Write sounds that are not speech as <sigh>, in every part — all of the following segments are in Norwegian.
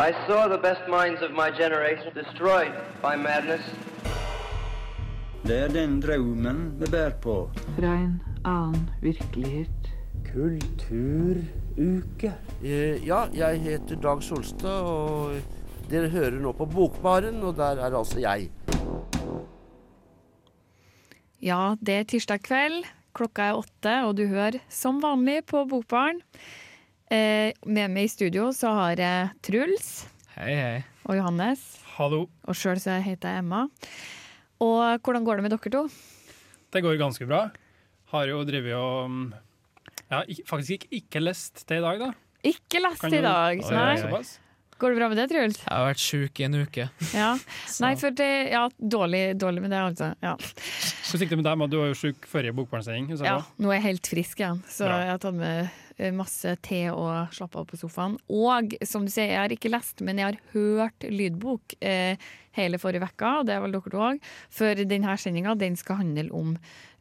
I saw the best minds of my generation destroyed by madness. Det er den drømmen vi bærer på. Fra en annen virkelighet. Kulturuke. Eh, Ja, jeg heter Dag Solstad, og dere hører nå på Bokbaren, og der er altså jeg. Ja, det er tirsdag kveld. Klokka er åtte, og du hører som vanlig på Bokbaren. Eh, med meg i studio så har jeg Truls Hei, hei. og Johannes. Hallo. Og sjøl så heter jeg Emma. Og hvordan går det med dere to? Det går ganske bra. Har jo drevet og Jeg har faktisk ikke, ikke lest det i dag, da. Ikke lest Kan i dag. Oi, Nei. oi, oi. Såpass. Går det bra med det, Truls? Jeg har vært sjuk i en uke. Ja. <laughs> Nei, for det Ja, dårlig, dårlig med det, altså. Ja. Hvordan gikk det med deg? Du var jo sjuk forrige bokbarnsending. ja. Nå er jeg helt frisk igjen, så Bra. jeg har tatt med masse te og slappe av på sofaen. Og som du sier, jeg har ikke lest, men jeg har hørt lydbok eh, hele forrige uke, og det er vel dere òg. For denne sendinga den skal handle om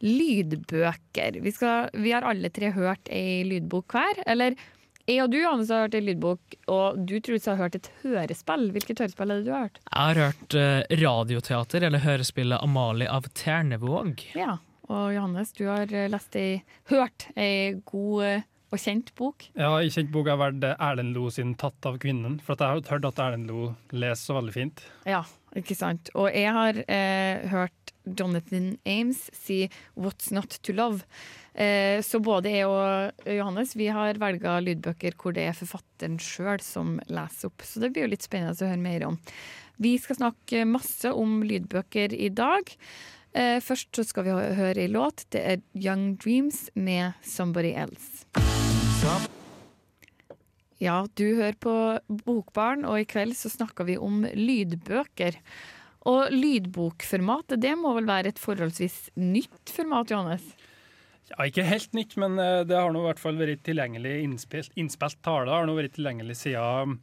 lydbøker. Vi, skal, vi har alle tre hørt ei lydbok hver. Eller jeg og du, Johannes, har hørt ei lydbok, og du Truls har hørt et hørespill. Hvilket hørespill er det du har hørt? Jeg har hørt eh, radioteater, eller hørespillet Amalie av Ternevåg. Ja, og Johannes, du har eh, lest ei, hørt ei god eh, og kjent bok. Ja, I kjent bok har jeg vært Erlend Lo sin 'Tatt av kvinnen'. For jeg har hørt at Erlend Lo leser så veldig fint. Ja, ikke sant. Og jeg har eh, hørt Jonathan Ames si 'What's Not To Love'. Eh, så både jeg og Johannes vi har velga lydbøker hvor det er forfatteren sjøl som leser opp. Så det blir jo litt spennende å høre mer om. Vi skal snakke masse om lydbøker i dag. Eh, først så skal vi høre ei låt. Det er Young Dreams med 'Somebody Else'. Ja, du hører på Bokbarn, og i kveld så snakker vi om lydbøker. Og lydbokformatet, det må vel være et forholdsvis nytt format, Johannes? Ja, Ikke helt nytt, men eh, det har nå i hvert fall vært tilgjengelig innspilt, innspilt tale. har nå vært tilgjengelig siden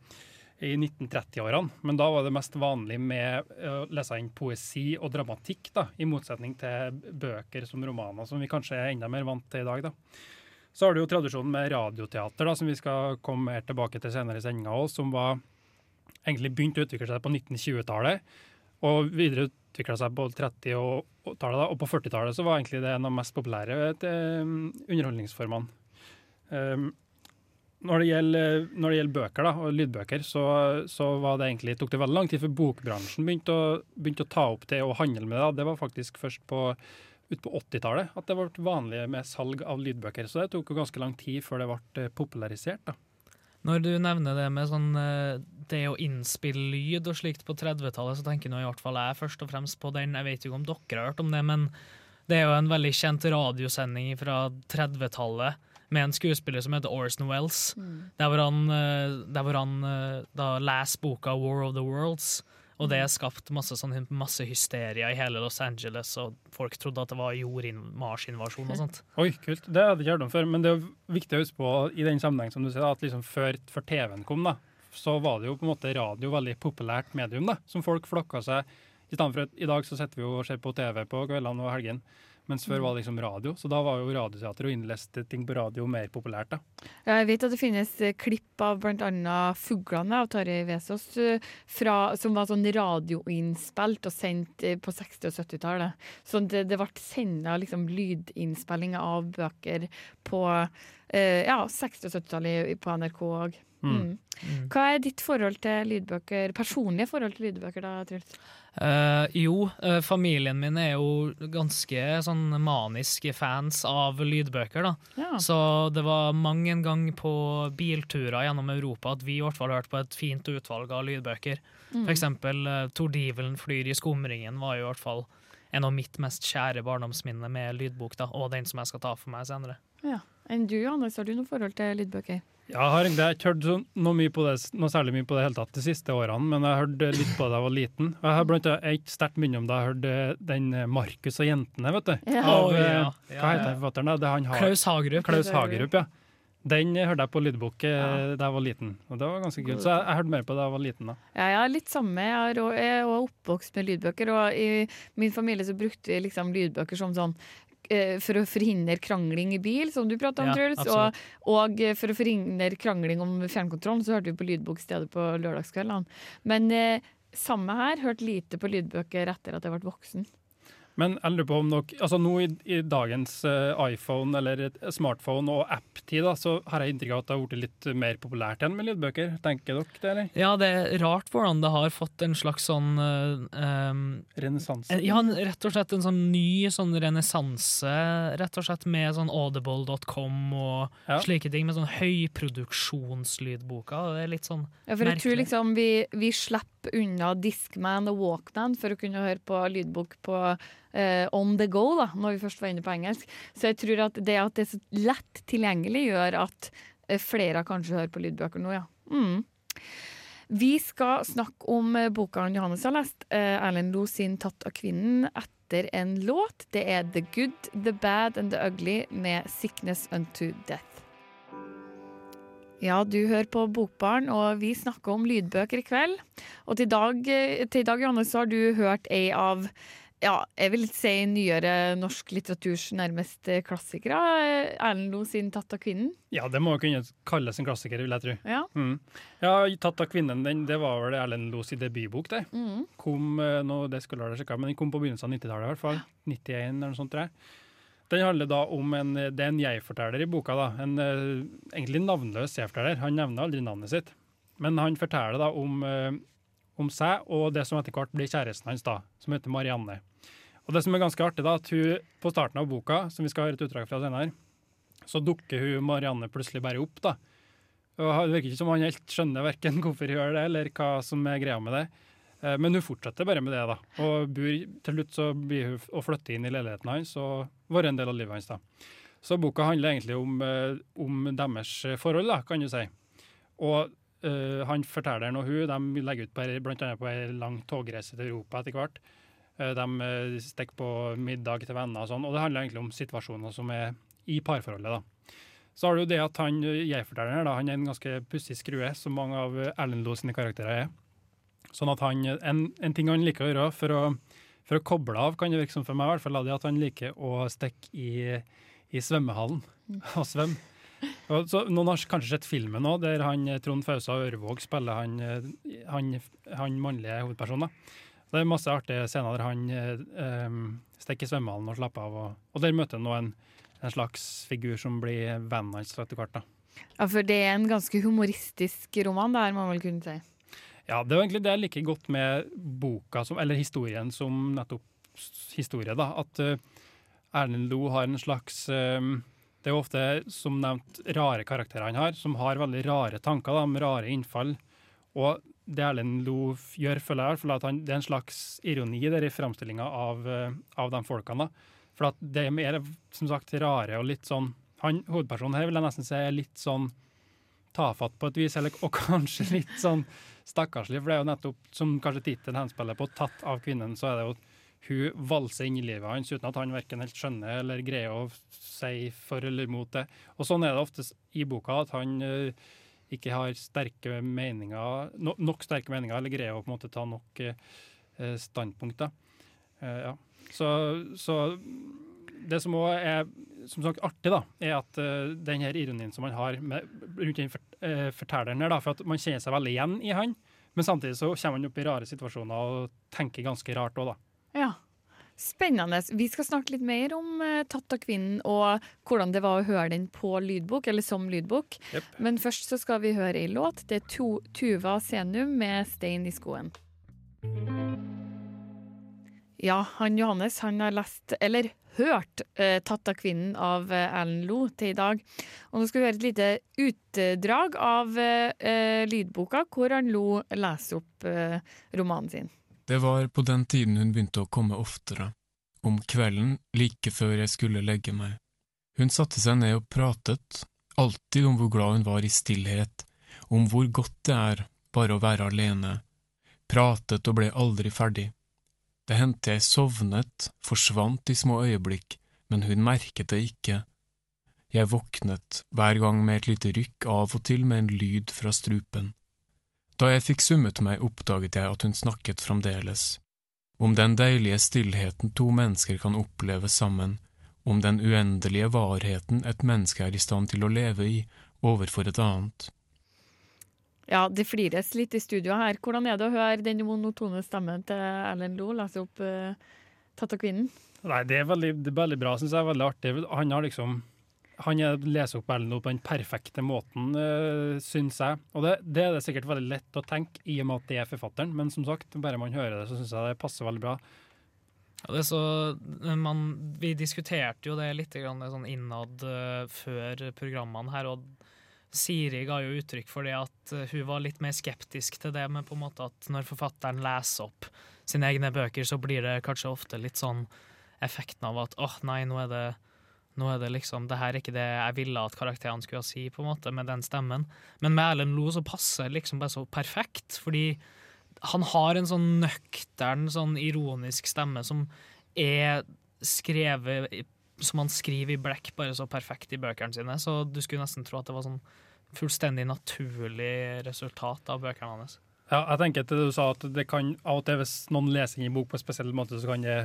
i 1930-årene. Men da var det mest vanlig med å lese inn poesi og dramatikk, da, i motsetning til bøker som romaner, som vi kanskje er enda mer vant til i dag. da. Så har du jo tradisjonen med radioteater, da, som vi skal komme mer tilbake til senere i sendinga òg, som var egentlig begynte å utvikle seg på 1920-tallet, og videre utvikla seg på 30- og og på 40-tallet så var egentlig det en av de mest populære eh, underholdningsformene. Um, når, det gjelder, når det gjelder bøker da, og lydbøker, så, så det egentlig, tok det veldig lang tid før bokbransjen begynte å, begynte å ta opp det og handle med det. Det var faktisk først på, ut på 80-tallet at det ble vanlig med salg av lydbøker. Så det tok jo ganske lang tid før det ble eh, popularisert. da. Når du nevner det med sånn eh, det å innspille lyd og slikt på 30-tallet, så tenker nå i hvert fall jeg først og fremst på den. Jeg vet ikke om dere har hørt om det, men det er jo en veldig kjent radiosending fra 30-tallet med en skuespiller som heter Orson Wells. Der hvor han, eh, der hvor han eh, da leser boka War of the Worlds. Og det skapte masse, sånn, masse hysteria i hele Los Angeles, og folk trodde at det var jord-Mars-invasjon og sånt. Oi, kult. Det hadde jeg ikke hørt om før. Men det er viktig å huske på i den sammenheng som du sier, at liksom før, før TV-en kom, da, så var det jo på en måte radio veldig populært medium, da, som folk flokka seg I stedet for at i dag så sitter vi jo og ser på TV på kveldene og helgen, mens før var det liksom radio. Så da var jo radioteater og innleste ting på radio mer populært. da. Ja, Jeg vet at det finnes eh, klipp av bl.a. 'Fuglene' av Tarjei Vesaas, eh, som var sånn radioinnspilt og sendt eh, på 60- og 70-tallet. Så det, det ble sendt liksom, lydinnspillinger av bøker på eh, ja, 60- og 70-tallet på NRK òg. Mm. Hva er ditt forhold til lydbøker, personlige forhold til lydbøker, da, Truls? Eh, jo, eh, familien min er jo ganske sånn maniske fans av lydbøker, da. Ja. Så det var mange en gang på bilturer gjennom Europa at vi i hvert fall hørte på et fint utvalg av lydbøker. For eksempel uh, Tordivelen flyr i skumringen var jo i hvert fall en av mitt mest kjære barndomsminner med lydbok, da, og den som jeg skal ta for meg senere. Ja. Enn du, Johannes, har du noe forhold til lydbøker? Jeg har egentlig ikke hørt noe, mye på det, noe særlig mye på det hele tatt de siste årene, men jeg hørte litt på det da jeg var liten. Jeg har blant annet et sterkt minne om da jeg hørte den eh, 'Markus og jentene', vet du. Ja. Av, eh, ja. Ja, Hva heter den forfatteren? Det han har. Klaus Hagerup. Klaus Hagerup, ja. Den hørte jeg på lydbok eh, Ja. da jeg var liten, og det var ganske kult. Så jeg, jeg hørte mer på det da jeg var liten. da. Ja, jeg er litt samme. Jeg er også- jeg er også oppvokst med lydbøker, og i min familie så brukte vi liksom lydbøker som sånn eh, for å forhindre krangling i bil, som du prata om, Ja, Truls. Og, og eh, for å forhindre krangling om fjernkontrollen, så hørte vi på lydbok i stedet på lørdagskveldene. Men eh, samme her, hørte lite på lydbøker etter at jeg ble voksen. Men jeg lurer på om dere, altså nå i, i dagens eh, iPhone eller smartphone og app-tid, da, så har jeg inntrykk av at det har blitt litt mer populært igjen med lydbøker. Tenker dere det, eller? Ja, det er rart hvordan det har fått en slags sånn um, Renessanse? Ja, rett og slett en sånn ny sånn renessanse, rett og slett med sånn audible.com og Ja. slike ting, med sånn høyproduksjonslydboka. Det er litt sånn merkelig. Ja, for jeg tror liksom vi, vi slipper unna Discman og Walkman for å kunne høre på lydbok på uh, on the go, da, når vi først var inne på engelsk. Så jeg tror at det at det er så lett tilgjengelig, gjør at eh, flere kanskje hører på lydbøker nå, ja. Mm. Vi skal snakke om eh, boka Johannes har lest, Erlend Lo sin 'Tatt av kvinnen', etter en låt. Det er 'The Good, The Bad and The Ugly' med 'Sickness Unto Death'. Ja, du hører på Bokbarn, og vi snakker om lydbøker i kveld. Og til, dag, til i dag, Johannes, så har du hørt ei av ja, jeg vil si nyere norsk litteraturs nærmest klassikere. Erlend Lo sin 'Tatt av kvinnen'. Ja, det må jo kunne kalles en klassiker, vil jeg tro. Ja. Mm. Ja, 'Tatt av kvinnen', den, det var vel Erlend Loes debutbok, det. Mm. Kom, eh, nå, det skulle jeg sjekke, men den kom på begynnelsen av 90-tallet i hvert fall. 91 eller noe sånt, tror jeg. Den handler da om en, det er en jeg-forteller i boka. da, En eh, egentlig navnløs jeg-forteller. Han nevner aldri navnet sitt. Men han forteller da om, eh, om seg og det som etter hvert blir kjæresten hans, da, som heter Marianne. Og det som er ganske artig, da, at hun på starten av boka, som vi skal høre et utdrag fra senere, så dukker hun Marianne plutselig bare opp. da. Og Det virker ikke som han helt skjønner verken hvorfor hun gjør det, eller hva som er greia med det. Eh, Men hun fortsetter bare med det, da. Og bor, til slutt så blir hun å flytte inn i leiligheten hans og være en del av livet hans. da. Så boka handler egentlig om, eh, om deres forhold, da, kan du si. Og eh, han fortelleren og hun de legger ut på, blant annet på ei lang togreise til Europa etter hvert. De stikker på middag til venner og sånn, og det handler egentlig om situasjoner som er i parforholdet. da. Så har du det at han jeg-fortelleren han er en ganske pussig skrue, som mange av Erlend Loe sine karakterer er. Sånn at han, en, en ting han liker å gjøre for å, for å koble av, kan det virke som for meg, i hvert fall, er at han liker å stikke i, i svømmehallen og svømme. Og så, noen har kanskje sett filmen nå, der han, Trond Fausa Ørvåg spiller han, han, han mannlige hovedpersonen. Det er masse artige scener der han eh, stikker i svømmehallen og slapper av. Og, og der møter han nå en, en slags figur som blir vennen hans etter hvert. Ja, for det er en ganske humoristisk roman, det her må man vel kunne si. Ja, det er egentlig det jeg liker godt med boka, som, eller historien som nettopp historie, da. At uh, Erlend Loe har en slags um, Det er jo ofte, som nevnt, rare karakterer han har, som har veldig rare tanker, da, med rare innfall. Og det Erlend Loe gjør, føler jeg, fall, at han, det er en slags ironi der i framstillinga av, uh, av de folkene. da. For at det er mer, som sagt, rare og litt sånn han, Hovedpersonen her vil jeg nesten si er litt sånn tafatt på et vis, eller, og <laughs> kanskje litt sånn stakkarslig, for det er jo nettopp, som kanskje tittelen henspiller på, tatt av kvinnen, så er det jo hun valser inn i livet hans uten at han verken helt skjønner eller greier å si for eller imot det. Og sånn er det ofte i boka, at han eh, ikke har sterke meninger, no, nok sterke meninger, eller greier å på en måte ta nok. Eh, ja. Så, så det som òg er som sagt artig, da, er at uh, den her ironien som man har med, rundt den fort, eh, fortelleren der, da, for at man kjenner seg veldig igjen i han, men samtidig så kommer man opp i rare situasjoner og tenker ganske rart òg, da. Ja. Spennende. Vi skal snakke litt mer om uh, 'Tatt av kvinnen' og hvordan det var å høre den på lydbok, eller som lydbok. Yep. Men først så skal vi høre ei låt. Det er to, Tuva Senum med 'Stein i skoen'. Ja, han Johannes han har lest, eller hørt, eh, 'Tatt av kvinnen' av eh, Erlend Lo til i dag. Og nå skal vi høre et lite utdrag av eh, eh, lydboka hvor han Lo leser opp eh, romanen sin. Det var på den tiden hun begynte å komme oftere, om kvelden like før jeg skulle legge meg. Hun satte seg ned og pratet, alltid om hvor glad hun var i stillhet, om hvor godt det er bare å være alene, pratet og ble aldri ferdig. Det hendte jeg sovnet, forsvant i små øyeblikk, men hun merket det ikke. Jeg våknet, hver gang med et lite rykk av og til med en lyd fra strupen. Da jeg fikk summet meg, oppdaget jeg at hun snakket fremdeles. Om den deilige stillheten to mennesker kan oppleve sammen, om den uendelige varheten et menneske er i stand til å leve i overfor et annet. Ja, det flires litt i studio her. Hvordan er det å høre den monotone stemmen til Erlend Loe lese opp uh, 'Tatt av kvinnen'? Nei, det er veldig, det er veldig bra, syns jeg. Veldig artig. Han har liksom han leser opp Erlend Loe på den perfekte måten, uh, syns jeg. Og det, det, er det sikkert veldig lett å tenke i og med at det er forfatteren, men som sagt, bare man hører det, så syns jeg det passer veldig bra. Ja, det er så, man, vi diskuterte jo det litt sånn innad uh, før programmene her, og Siri ga jo uttrykk for det at uh, hun var litt mer skeptisk til det, men på en måte at når forfatteren leser opp sine egne bøker, så blir det kanskje ofte litt sånn effekten av at åh, oh, nei, nå er det nå er det liksom, det her er ikke det jeg ville at karakterene skulle si, på en måte, med den stemmen. Men med Erlend Lo så passer det liksom bare så perfekt, fordi han har en sånn nøktern, sånn ironisk stemme som er skrevet som han skriver i blekk bare så perfekt i bøkene sine. Så du skulle nesten tro at det var sånn fullstendig naturlig resultat av bøkene hans. Ja, jeg tenker at du sa at det kan av og til hvis noen leser inn i bok på en spesiell måte, så kan det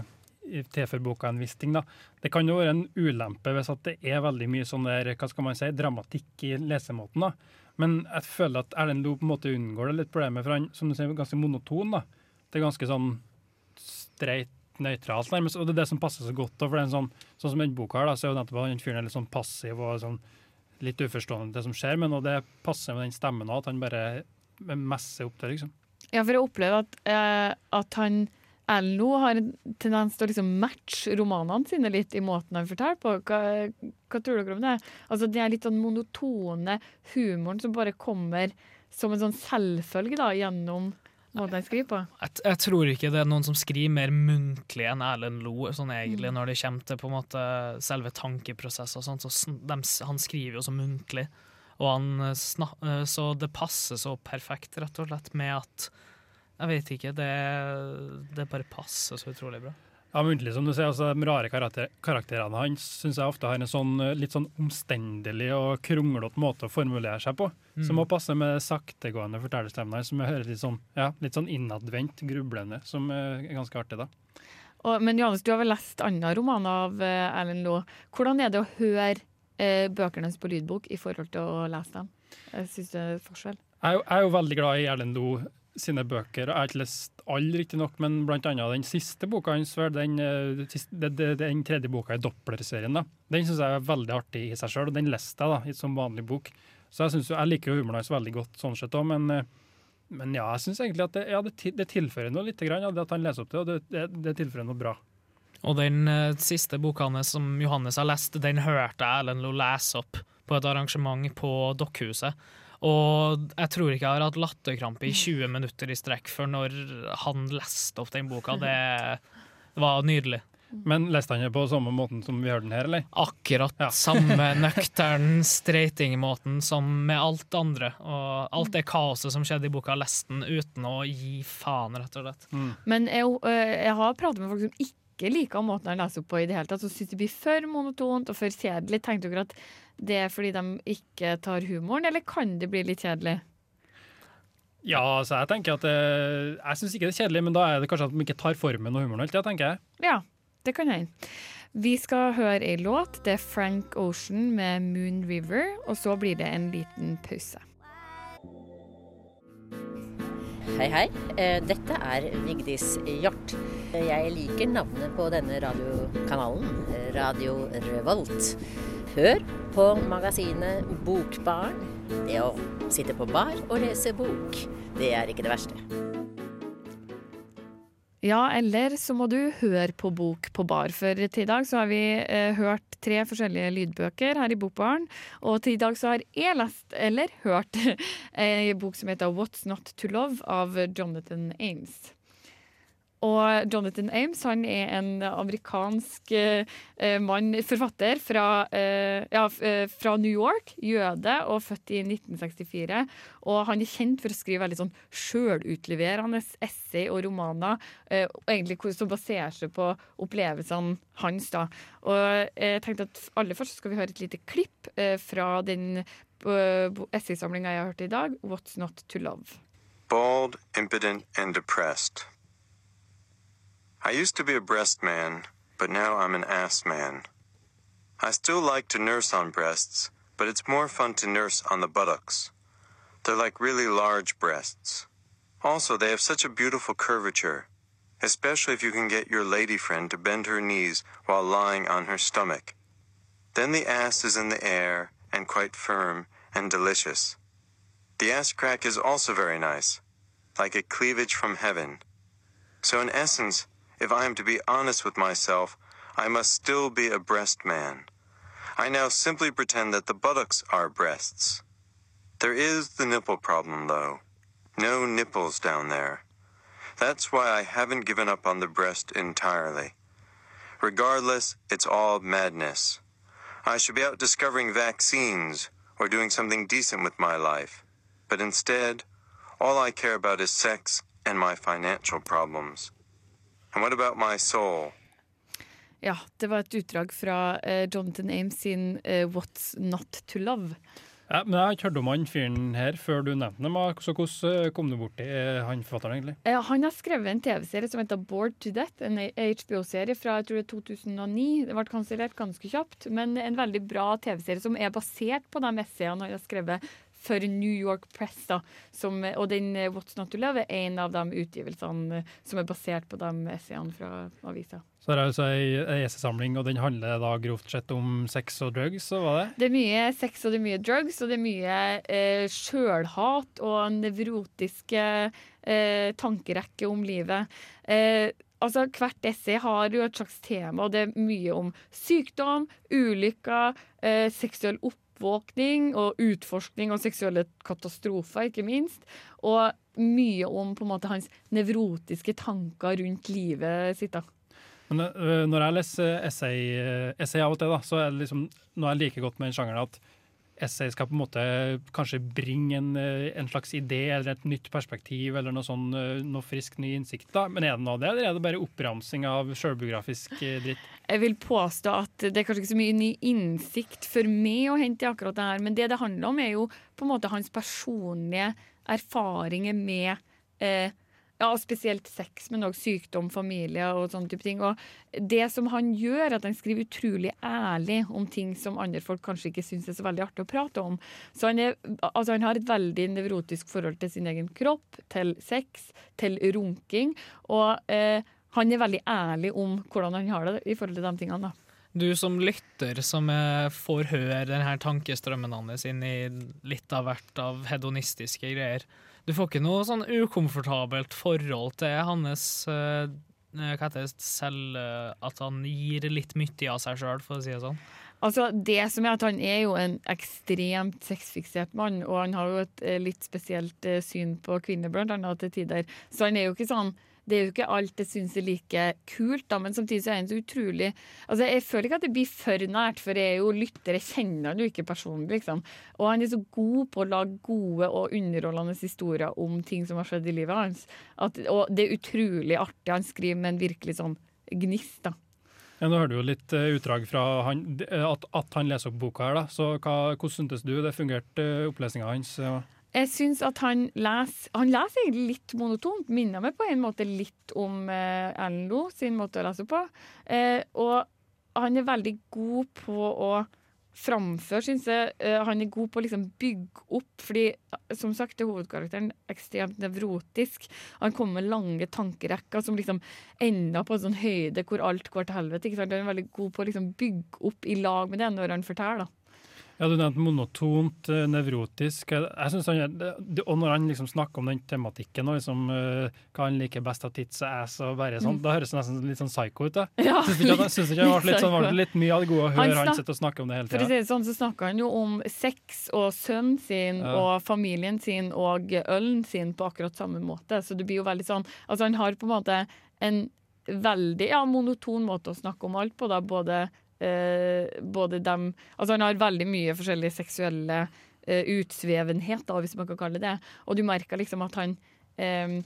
tilføre boka en viss ting. da. Det kan jo være en ulempe hvis at det er veldig mye sånn der, hva skal man si, dramatikk i lesemåten. da. Men jeg føler at Erlend Loe på en måte unngår det litt problemet, for han som du sier, er ganske monoton. da. Det er ganske sånn streit nøytralt, nærmest. Og det er det som passer så godt. For det er en sånn, sånn som den boka her, da, så er jo nettopp han fyren litt sånn passiv og sånn, litt uforstående til det som skjer, men det passer med den stemmen òg, at han bare messer opp det, liksom. Ja, for jeg opplever at, eh, at han Erlend har en tendens til å liksom matche romanene sine litt i måten han forteller på. Hva, hva tror dere om det? Altså, er litt sånn monotone humoren som bare kommer som en sånn selvfølge da, gjennom måten han skriver på. Jeg, jeg, tror ikke det er noen som skriver mer muntlig enn Erlend Lo, sånn egentlig, mm. når det kommer til på en måte selve tankeprosesser og sånt. Så de, han skriver jo så muntlig, og han, eh, så det passer så perfekt, rett og slett, med at Jeg vet ikke, det, det bare passer så utrolig bra. Ja, muntlig, som du sier. altså De rare karakter karakterene hans syns jeg ofte har en sånn litt sånn omstendelig og kronglete måte å formulere seg på. Mm. Som må passe med saktegående fortellerstemmen hans, som jeg hører litt sånn, ja, litt sånn innadvendt, grublende, som er ganske artig. da. Og, men Johannes, du har vel lest andre romaner av uh, Erlend Loe. Hvordan er det å høre uh, bøkene hans på lydbok i forhold til å lese dem? Jeg syns det er forskjell. Jeg, jeg er jo veldig glad i Erlend Loe sine bøker. Jeg har ikke lest alle, riktignok, men annet den siste boka hans, den, eh, den, den, tredje boka i Doppler-serien. da. Den syns jeg er veldig artig i seg sjøl, og den leste jeg da, som vanlig bok. Så jeg, synes, jeg liker humoren hans veldig godt sånn sett òg, men, eh, men, ja, jeg syns egentlig at det, ja, det, det, tilfører noe lite grann, det at han leser opp det, og det, det, tilfører noe bra. Og den uh, siste boka hans som Johannes har lest, den hørte jeg Erlend Lo lese opp på et arrangement på Dokkhuset. Og jeg tror ikke jeg har hatt latterkrampe i 20 minutter i strekk før når han leste opp den boka. Det, det var nydelig. Men leste han det på samme måten som vi hørte den her, eller? Akkurat ja. samme <laughs> nøktern streitingmåten som med alt andre. Og alt det kaoset som skjedde i boka, leste den uten å gi faen, rett og slett. Mm. Men jeg, øh, jeg har pratet med folk som ikke liker måten han leser opp på i det hele tatt, så syns det blir for monotont og for kjedelig. Tenkte dere at det er fordi de ikke tar humoren, eller kan det bli litt kjedelig? Ja, altså jeg tenker at det, eh, Jeg syns ikke det er kjedelig, men da er det kanskje at de ikke tar formen og humoren alltid, tenker jeg. Ja, det kan hende. Vi skal høre ei låt. Det er Frank Ocean med 'Moon River', og så blir det en liten pause. Hei, hei. Eh, dette er Vigdis Hjort. Jeg liker navnet på denne radiokanalen, Radio Revolt. Hør på magasinet Bokbarn. Det å sitte på bar og lese bok, det er ikke det verste. Ja, eller så må du høre på bok på bar. For til i dag så har vi eh, hørt tre forskjellige lydbøker her i Bokbaren. Og til i dag så har jeg lest, eller hørt, <laughs> ei bok som heter What's Not To Love av Jonathan Ames. Og Jonathan Ames han er en amerikansk eh, mann, forfatter fra, eh, ja, eh, fra, New York. Jøde og født i 1964. Og han er kjent for å skrive veldig sånn sjølutleverende essay og romaner. Eh, egentlig Som baserer seg på opplevelsene hans. da. Og jeg tenkte at aller først skal vi høre et lite klipp eh, fra den essaysamlinga jeg har hørt i dag, 'What's Not To Love'. Bald, impotent and depressed. I used to be a breast man, but now I'm an ass man. I still like to nurse on breasts, but it's more fun to nurse on the buttocks. They're like really large breasts. Also, they have such a beautiful curvature, especially if you can get your lady friend to bend her knees while lying on her stomach. Then the ass is in the air and quite firm and delicious. The ass crack is also very nice, like a cleavage from heaven. So, in essence, if I am to be honest with myself, I must still be a breast man. I now simply pretend that the buttocks are breasts. There is the nipple problem, though. No nipples down there. That's why I haven't given up on the breast entirely. Regardless, it's all madness. I should be out discovering vaccines or doing something decent with my life. But instead, all I care about is sex and my financial problems. And what about my soul? Ja, det var et utdrag fra uh, Jonathan Ames sin uh, What's Not To Love. Ja, men Jeg har ikke hørt om han fyren her før du nevnte ham. Så hvordan eh, kom du borti han forfatteren, egentlig? Ja, han har skrevet en TV-serie som heter Bored to Death, en HBO-serie fra jeg tror det er 2009. Det ble kansellert ganske kjapt, men en veldig bra TV-serie som er basert på de essayene han har skrevet for New York Press. da, som, Og den eh, What's Not To Love er en av de utgivelsene eh, som er basert på de essayene fra avisa. Så det er altså ei essaysamling, og den handler da grovt sett om sex og drugs? og hva det? Det er mye sex og det er mye drugs, og det er mye eh, sjølhat og nevrotiske eh, tankerekke om livet. Eh, altså Hvert essay har jo et slags tema, og det er mye om sykdom, ulykker, eh, seksuell oppvåkning og utforskning og seksuelle katastrofer, ikke minst. Og mye om på en måte hans nevrotiske tanker rundt livet sitt. da. Men øh, når jeg leser essay, øh, essay av og til, da, så er det liksom noe jeg liker godt med den sjangeren, at essay skal på en måte kanskje bringe en, øh, en, slags idé eller et nytt perspektiv eller noe sånn noe frisk, ny innsikt. da. Men er det noe av det, eller er det bare oppramsing av sjølbiografisk dritt? Jeg vil påstå at det er kanskje ikke så mye ny innsikt for meg å hente i akkurat det her, men det det handler om, er jo på en måte hans personlige erfaringer med eh, ja, spesielt sex, men òg sykdom, familie og sånne type ting. Og det som han gjør, at han skriver utrolig ærlig om ting som andre folk kanskje ikke syns er så veldig artig å prate om. Så han, er, altså han har et veldig nevrotisk forhold til sin egen kropp, til sex, til runking. Og eh, han er veldig ærlig om hvordan han har det i forhold til de tingene. da. Du som lytter, som får høre denne tankestrømmen hans inn i litt av hvert av hedonistiske greier. Du får ikke noe sånn ukomfortabelt forhold til hans uh, hva heter det, selv uh, At han gir litt mye av seg sjøl, for å si det sånn? Altså, det som er at Han er jo en ekstremt sexfiksert mann, og han har jo et litt spesielt syn på kvinner, blant annet til tider. Så han er jo ikke sånn det er jo ikke alt jeg syns er like kult, da, men samtidig så er han så utrolig Altså, Jeg føler ikke at det blir for nært, for jeg er jo lytter, jeg kjenner han jo ikke personlig, liksom. Og han er så god på å lage gode og underholdende historier om ting som har skjedd i livet hans. At, og det er utrolig artig. Han skriver med en virkelig sånn gnist, da. Ja, nå hører du jo litt uh, utdrag fra han, at, at, han leser opp boka her. da, så hva, Hvordan syntes du det fungerte, opplesninga hans? Ja. Jeg syns at han leser Han leser egentlig litt monotont. Minner meg på en måte litt om eh, Lo sin måte å lese på. Eh, og han er veldig god på å framføre, syns jeg. Eh, han er god på å liksom bygge opp, fordi som sagt er hovedkarakteren ekstremt nevrotisk. Han kommer med lange tankerekker som liksom ender på en sånn høyde hvor alt går til helvete. Han er veldig god på å liksom bygge opp i lag med det når han forteller. da. Ja, Du nevnte monotont, eh, nevrotisk. Jeg synes han, Og når han liksom snakker om den tematikken og liksom, uh, hva han liker best av tits og ass, og bare sånn, mm. da høres det nesten litt sånn psycho ut. da. <laughs> Ja, Syns ikke, synes ikke litt, sånn, var litt mye av det gode å høre han, han sitte og snakke om det hele tida? Si sånn, så snakker han jo om sex og sønnen sin ja. og familien sin og ølen sin på akkurat samme måte. Så det blir jo veldig sånn Altså, han har på en måte en veldig ja, monoton måte å snakke om alt på, da. Både eh, både dem Altså, han har veldig mye forskjellige seksuelle eh, utsvevenhet, da, hvis man kan kalle det det. Og du merker liksom at han um,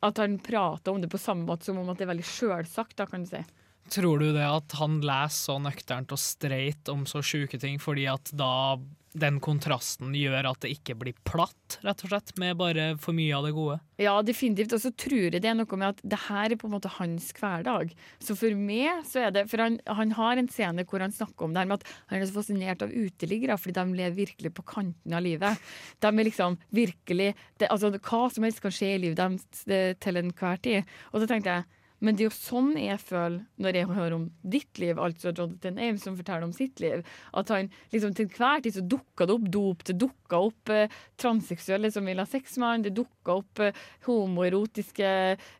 at han prater om det på samme måte som om at det er veldig sjølsagt, kan du si. Tror du det at han leser så nøkternt og streit om så sjuke ting fordi at da den kontrasten gjør at det ikke blir platt, rett og slett, med bare for mye av det gode? Ja, definitivt. Og så tror jeg det er noe med at det her er på en måte hans hverdag. Så for meg så er det For han, han har en scene hvor han snakker om det her med at han er så fascinert av uteliggere, fordi de lever virkelig på kanten av livet. De er liksom virkelig det, Altså, hva som helst kan skje i livet deres til enhver tid. Og så tenkte jeg men det er jo sånn jeg føler når jeg hører om ditt liv, altså Jonathan Ames som forteller om sitt liv. At han liksom til hver tid så dukka det opp dop, det dukka opp eh, transseksuelle som vil ha sex med han, det dukka opp eh, homoerotiske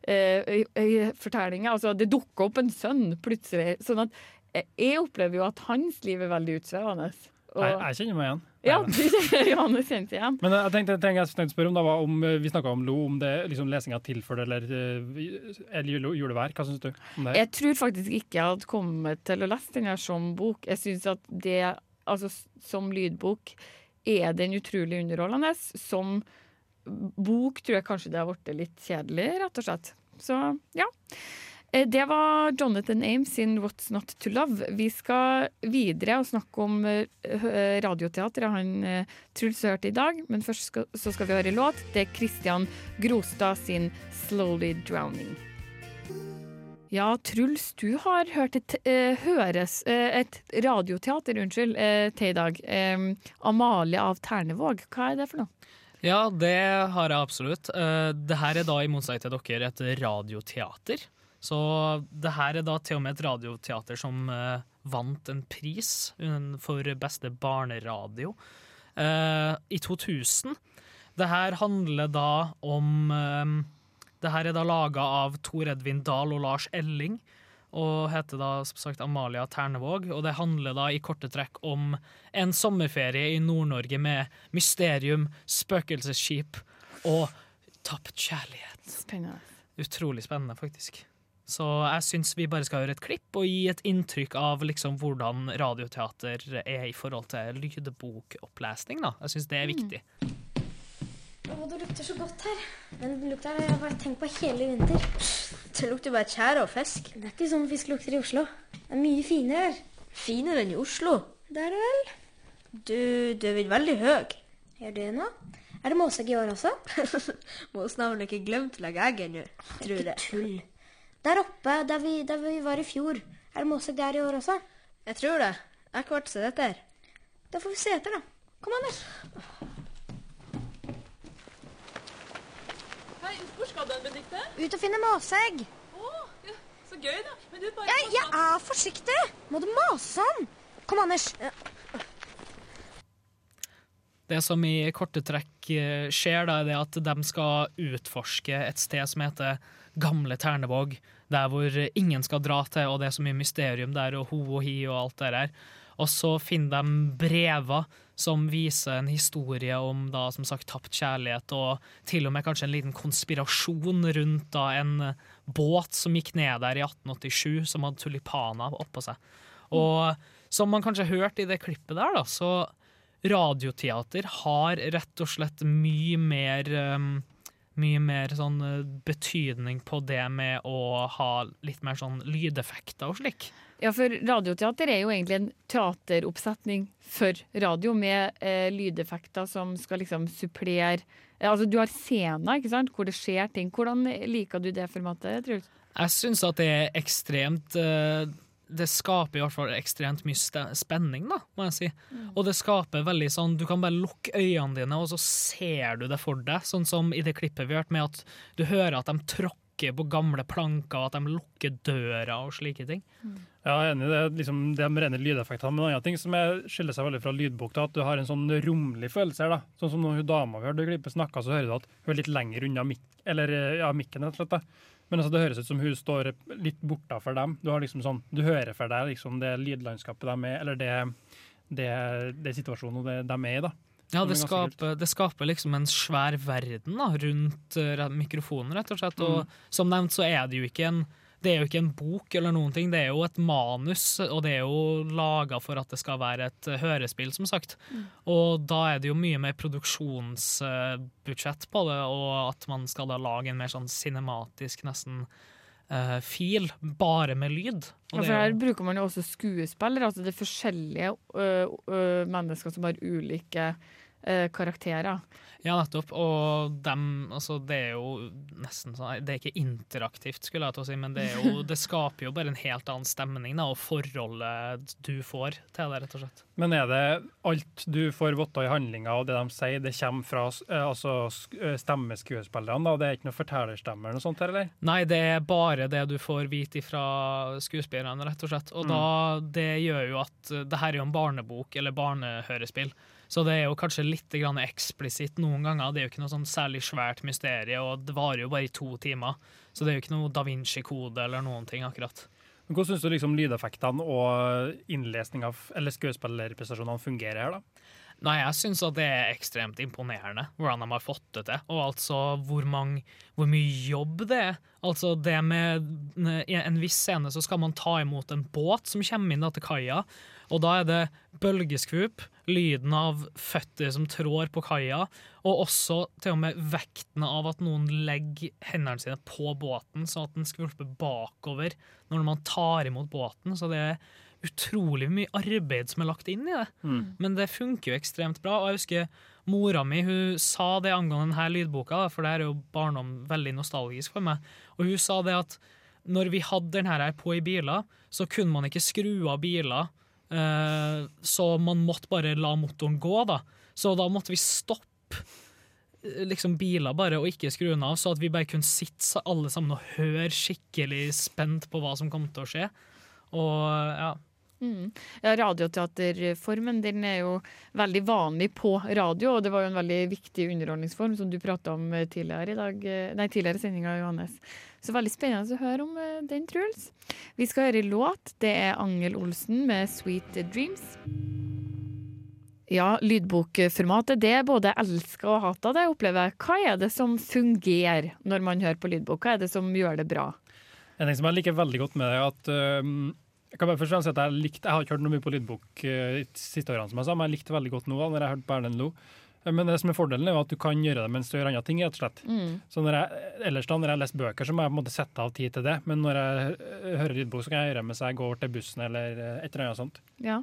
eh, fortellinger. Altså det dukka opp en sønn plutselig. Sånn at eh, jeg opplever jo at hans liv er veldig utsvevende. Og, Jeg, jeg kjenner meg igjen. ja, du kjenner Johannes kjent igjen. Men jeg tenkte, jeg tenkte jeg spørre om, var om eh, vi snakka om Lo, om det liksom lesinga tilførte eller, eh, eller jule- vær? Hva syns du om det? Jeg tror faktisk ikke jeg hadde kommet til å lese den her som bok. Jeg syns at det, altså som lydbok, er den utrolig underholdende. Som bok tror jeg kanskje det har blitt litt kjedelig, rett og slett. Så ja. Eh, Det var Jonathan Ames sin 'What's Not To Love'. Vi skal videre og snakke om eh, radioteatret han eh, Truls hørte i dag. Men først skal, så skal vi høre låt. Det er Christian Grostad sin 'Slowly Drowning'. Ja, Truls, du har hørt et, eh, høres, eh, et radioteater unnskyld, eh, til i dag. Eh, 'Amalie av Ternevåg'. Hva er det for noe? Ja, det har jeg absolutt. Eh, det her er da, i motsetning til dere, et radioteater. Så det her er da til og med et radioteater som eh, vant en pris for beste barneradio eh, i 2000. Det her handler da om eh, Det her er da laga av Tor Edvin Dahl og Lars Elling. Og heter da som sagt Amalia Ternevåg. Og det handler da i korte trekk om en sommerferie i Nord-Norge med mysterium, spøkelsesskip og tapt kjærlighet. Spennende. Utrolig spennende, faktisk. Så jeg syns vi bare skal høre et klipp og gi et inntrykk av liksom hvordan radioteater er i forhold til lydbokopplesning. da. Jeg syns det er viktig. Å, det lukter så godt her. Den lukta har jeg bare tenkt på hele vinter. Det lukter bare tjære og fisk. Det er ikke sånn fisk lukter i Oslo. Det er mye finere her. Finere enn i Oslo? Det er det vel. Du, du er blitt veldig høy. Gjør det nå? Er det måsegg i år også? <laughs> Måsen har vel ikke glemt å legge egg ennå, tror jeg. Tull. Der oppe, der vi, der vi var i fjor, er det måsegg der i år også? Jeg tror det. Jeg har ikke vært sett etter. Da får vi se etter, da. Kom, Anders. Hei, hvor skal du, Benedicte? Ut og finne måsegg. Å, ja, så gøy, da. Men du, bare Jeg, jeg er forsiktig! Må du mase om? Kom, Anders. Det som i korte trekk eh, skjer, da, er det at de skal utforske et sted som heter Gamle Ternevåg. Der hvor ingen skal dra til, og det er så mye mysterium der, og ho og hi og alt det der. Og så finner de brever som viser en historie om da, som sagt, tapt kjærlighet, og til og med kanskje en liten konspirasjon rundt da en båt som gikk ned der i 1887, som hadde tulipaner oppå seg. Og som man kanskje hørte i det klippet der, da, så radioteater har rett og slett mye mer um, mye mer sånn eh, betydning på det med å ha litt mer sånn lydeffekter og slik. Ja, for radioteater er jo egentlig en teateroppsetning for radio, med eh, lydeffekter som skal liksom supplere Altså, du har scener, ikke sant, hvor det skjer ting. Hvordan liker du det formatet, Truls? Jeg syns at det er ekstremt eh, Det skaper i hvert fall ekstremt mye spenning, da, må jeg si. Og det skaper veldig sånn Du kan bare lukke øynene dine, og så ser du det for deg. Sånn som i det klippet vi hørte, med at du hører at de tråkker på gamle planker, og at de lukker døra og slike ting. Ja, jeg er enig i det. Liksom, de rene lydeffektene. Men en annen ting som er, skiller seg veldig fra lydbok, da, at du har en sånn romlig følelse her. da. Sånn som når hun dama vi hørte i klippet snakka, så hører du at hun er litt lenger unna mik eller, eh, ja, mikken. rett og slett. da. Men altså, det høres ut som hun står litt bortafor dem. Du har liksom sånn, du hører for deg liksom det lydlandskapet de er eller det, det, det situasjonen de er i. da. Ja, det skaper, det skaper liksom en svær verden da, rundt eh, mikrofonen, rett og slett. Og Mm. som nevnt så er det jo ikke en det er jo ikke en bok eller noen ting, det er jo et manus, og det er jo laga for at det skal være et eh, hørespill, som sagt. Mm. Og da er det jo mye mer produksjonsbudsjett på det, og at man skal da lage en mer sånn cinematisk, nesten uh, fil, bare med lyd. Ja, for er her bruker man jo også skuespillere. Altså det er forskjellige uh, uh, mennesker som har ulike karakterer. ja, nettopp. Og dem, altså, det er jo nesten sånn Det er ikke interaktivt, skulle jeg til å si, men det, er jo, det skaper jo bare en helt annen stemning, da, og forholdet du får til det, rett og slett. Men er det alt du får vite i handlinga og det de sier, det kommer fra eh, altså, eh, stemmeskuespillerne? da? Det er ikke noe fortellerstemmer eller noe sånt her, eller? Nei, det er bare det du får vite fra skuespillerne, rett og slett. Og Mm. da, det gjør jo at eh, det her er jo en barnebok, eller barnehørespill. Så det er jo kanskje litt grann eksplisitt noen ganger. Det er jo ikke noe sånn særlig svært mysterie, og det varer jo bare i to timer. Så det er jo ikke noe Da Vinci-kode eller noen ting, akkurat. Men Hvordan syns du liksom lydeffektene og innlesning av, eller skuespillerprestasjonene fungerer her, da? Nei, jeg syns at det er ekstremt imponerende hvordan de har fått det til. Og altså hvor, mange, hvor mye jobb det er. Altså det med I en viss scene så skal man ta imot en båt som kommer inn da til kaia. Og da er det bølgeskvup, lyden av føtter som trår på kaia, og også til og med vekten av at noen legger hendene sine på båten, sånn at den skvulper bakover når man tar imot båten. Så det er utrolig mye arbeid som er lagt inn i det. Mm. Men det funker jo ekstremt bra. Og jeg husker mora mi hun sa det angående denne lydboka, for det er jo barndom veldig nostalgisk for meg. Og hun sa det at når vi hadde denne her på i biler, så kunne man ikke skru av biler. Eh, så man måtte bare la motoren gå, da. Så da måtte vi stoppe eh, liksom biler bare og ikke skru den av, så at vi bare kunne sitte alle sammen og høre skikkelig spent på hva som kom til å skje. Og ja, Mm. Ja, Radioteaterformen den er jo veldig vanlig på radio, og det var jo en veldig viktig underholdningsform som du prata om eh, tidligere i dag, eh, nei, tidligere sendinga, Johannes. Så veldig spennende å høre om eh, den, Truls. Vi skal høre låt. Det er Angel Olsen med 'Sweet Dreams'. Ja, lydbokformatet det er både elska og hata, det opplever jeg. Hva er det som fungerer når man hører på lydbok? Hva er det som gjør det bra? En ting som jeg liker veldig godt med det, er at øhm, jeg kan bare først si at jeg, likte, jeg har ikke hørt noe mye på lydbok de siste årene, som jeg sa, men jeg likte veldig godt nå da, når jeg hørte på Erlend Lo. Men det som er fordelen er jo at du kan gjøre det mens du gjør andre ting. rett og slett. Mm. Så når jeg, ellers da, når jeg leser bøker, så må jeg på en måte sette av tid til det. Men når jeg hører lydbok, så kan jeg gjøre det mens jeg går til bussen eller øh, et eller annet sånt. Ja.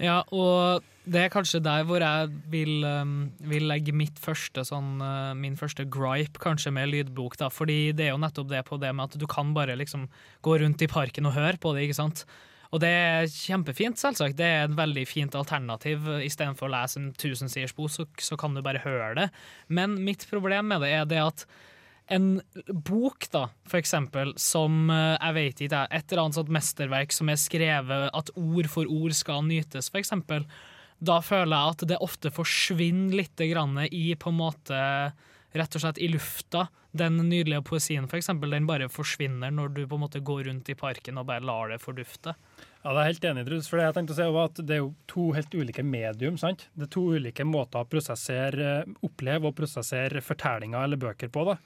Ja, og det er kanskje der hvor jeg vil, um, vil legge mitt første sånn, uh, min første gripe kanskje med lydbok. da, fordi det er jo nettopp det på det med at du kan bare liksom gå rundt i parken og høre på det. ikke sant? Og det er kjempefint, selvsagt. Det er et veldig fint alternativ. Istedenfor å lese en tusensiders bok, så, så kan du bare høre det. Men mitt problem med det er det at en bok, da, for eksempel, som eh, jeg vet ikke, et eller annet sånt mesterverk som er skrevet at ord for ord skal nytes, for eksempel, da føler jeg at det ofte forsvinner litt i på en måte rett og slett i lufta. Den nydelige poesien, for eksempel, den bare forsvinner når du på en måte går rundt i parken og bare lar det fordufte. Ja, det er helt enig, Truls. For det jeg tenkte å si var at det er jo to helt ulike medium. sant? Det er to ulike måter å prosessere, oppleve og prosessere fortellinger eller bøker på. da.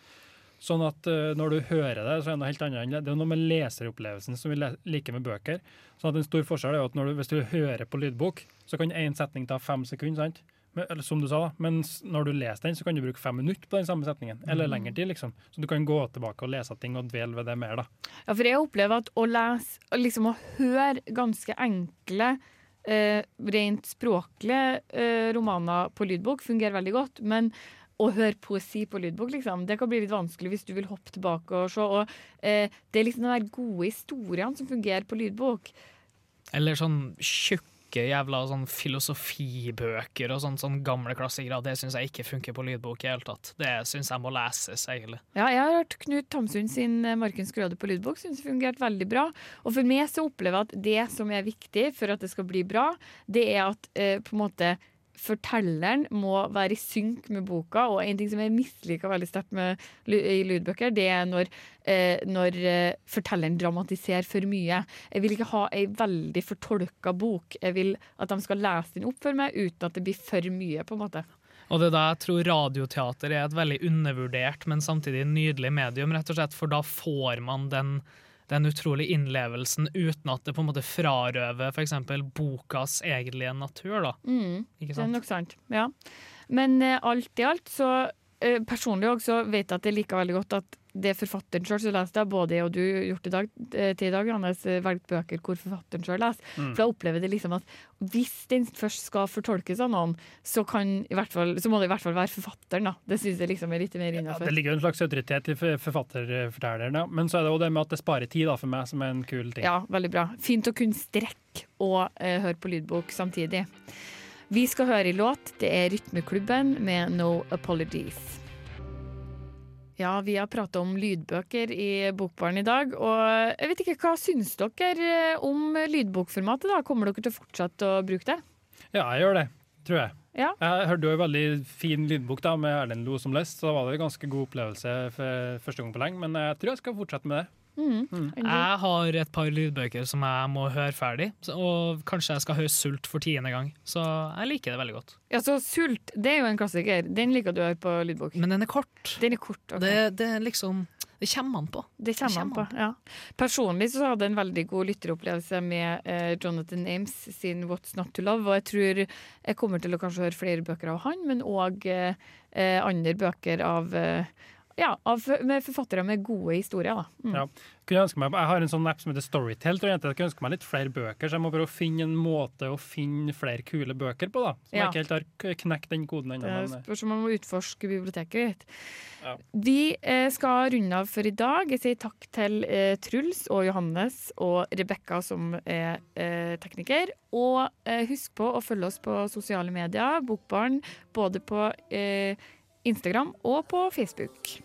Sånn at uh, når du hører det, så er det noe helt annet. enn det. Det er noe med leseropplevelsen som vi liker med bøker. Sånn at En stor forskjell er at du, hvis du hører på lydbok, så kan én setning ta fem sekunder. sant? Men, eller som du sa da, men når du leser den, så kan du bruke fem minutter på den samme setningen. Eller Mm. lengre tid. liksom. Så du kan gå tilbake og lese ting og dvele ved det mer. da. Ja, for jeg opplever at å lese, liksom å høre ganske enkle, eh, rent språklige eh, romaner på lydbok fungerer veldig godt. Men å høre poesi på lydbok, liksom, det kan bli litt vanskelig hvis du vil hoppe tilbake og se. Og eh, det er liksom de gode historiene som fungerer på lydbok. Eller sånn tjukke jævla sånn filosofibøker og sånn, sånn gamle klassikere. Det syns jeg ikke funker på lydbok i hele tatt. Det syns jeg må leses, egentlig. Ja, jeg har hørt Knut Tamsund sin eh, 'Markens grøde' på lydbok. Syns det fungerte veldig bra. Og for meg så opplever jeg at det som er viktig for at det skal bli bra, det er at eh, på en måte fortelleren må være i synk med boka. Og en ting som jeg misliker veldig sterkt i lydbøker, det er når, eh, når eh, fortelleren dramatiserer for mye. Jeg vil ikke ha ei veldig fortolka bok. Jeg vil at de skal lese den opp for meg uten at det blir for mye. på en måte. Og det er da jeg tror radioteater er et veldig undervurdert, men samtidig nydelig medium, rett og slett, for da får man den, den utrolige innlevelsen uten at det på en måte frarøver f.eks. bokas egentlige natur. da. Mm, Ikke det er nok sant. Ja. Men eh, alt i alt så eh, personlig også vet jeg at jeg liker veldig godt at det er forfatteren sjøl som leser det. Både jeg og du gjort i dag, eh, til i dag, Johannes, eh, valgt bøker hvor forfatteren sjøl leser. Mm. For jeg opplever det liksom at hvis den først skal fortolkes av noen, så, kan i hvert fall, så må det i hvert fall være forfatteren. da. Det syns jeg liksom er litt mer Ja, det ligger jo en slags autoritet i forfatterfortelleren, ja. men så er det også det med at det sparer tid da, for meg, som er en kul ting. Ja, veldig bra. Fint å kunne strekke og eh, høre på lydbok samtidig. Vi skal høre i låt. Det er Rytmeklubben med No Apologies. Ja, vi har prata om lydbøker i Bokbaren i dag. Og jeg vet ikke, hva syns dere eh, om lydbokformatet? da? Kommer dere til å fortsette å bruke det? Ja, jeg gjør det, tror jeg. Ja. Jeg hørte jo en veldig fin lydbok da, med Erlend Lo som lest, så da var det en ganske god opplevelse for første gang på lenge. Men jeg tror jeg skal fortsette med det. Mm. Jeg har et par lydbøker som jeg må høre ferdig, og kanskje jeg skal høre Sult for tiende gang. Så jeg liker det veldig godt. Ja, så Sult det er jo en klassiker. Den liker du å høre på lydbok. Men den er kort. Den er kort, okay. Det, det er liksom Det kommer an på. Det kommer an på, ja. Personlig så hadde jeg en veldig god lytteropplevelse med eh, Jonathan Ames sin 'What's Not To Love'. Og jeg tror jeg kommer til å kanskje høre flere bøker av han, men òg eh, eh, andre bøker av eh, ja, av, med forfattere med gode historier. Da. Mm. Ja. Kunne jeg, ønske meg, jeg har en sånn app som heter Storytel. Tror jeg, jeg kunne ønske meg litt flere bøker, så jeg må prøve å finne en måte å finne flere kule bøker på. da. Som Ja. jeg ikke helt har knekt den koden ennå. Men, spørs om man må utforske biblioteket ditt. Ja. Vi eh, skal runde av for i dag. Jeg sier takk til eh, Truls og Johannes og Rebekka, som er eh, tekniker. Og eh, husk på å følge oss på sosiale medier, Bokbarn, både på eh, Instagram og på Facebook.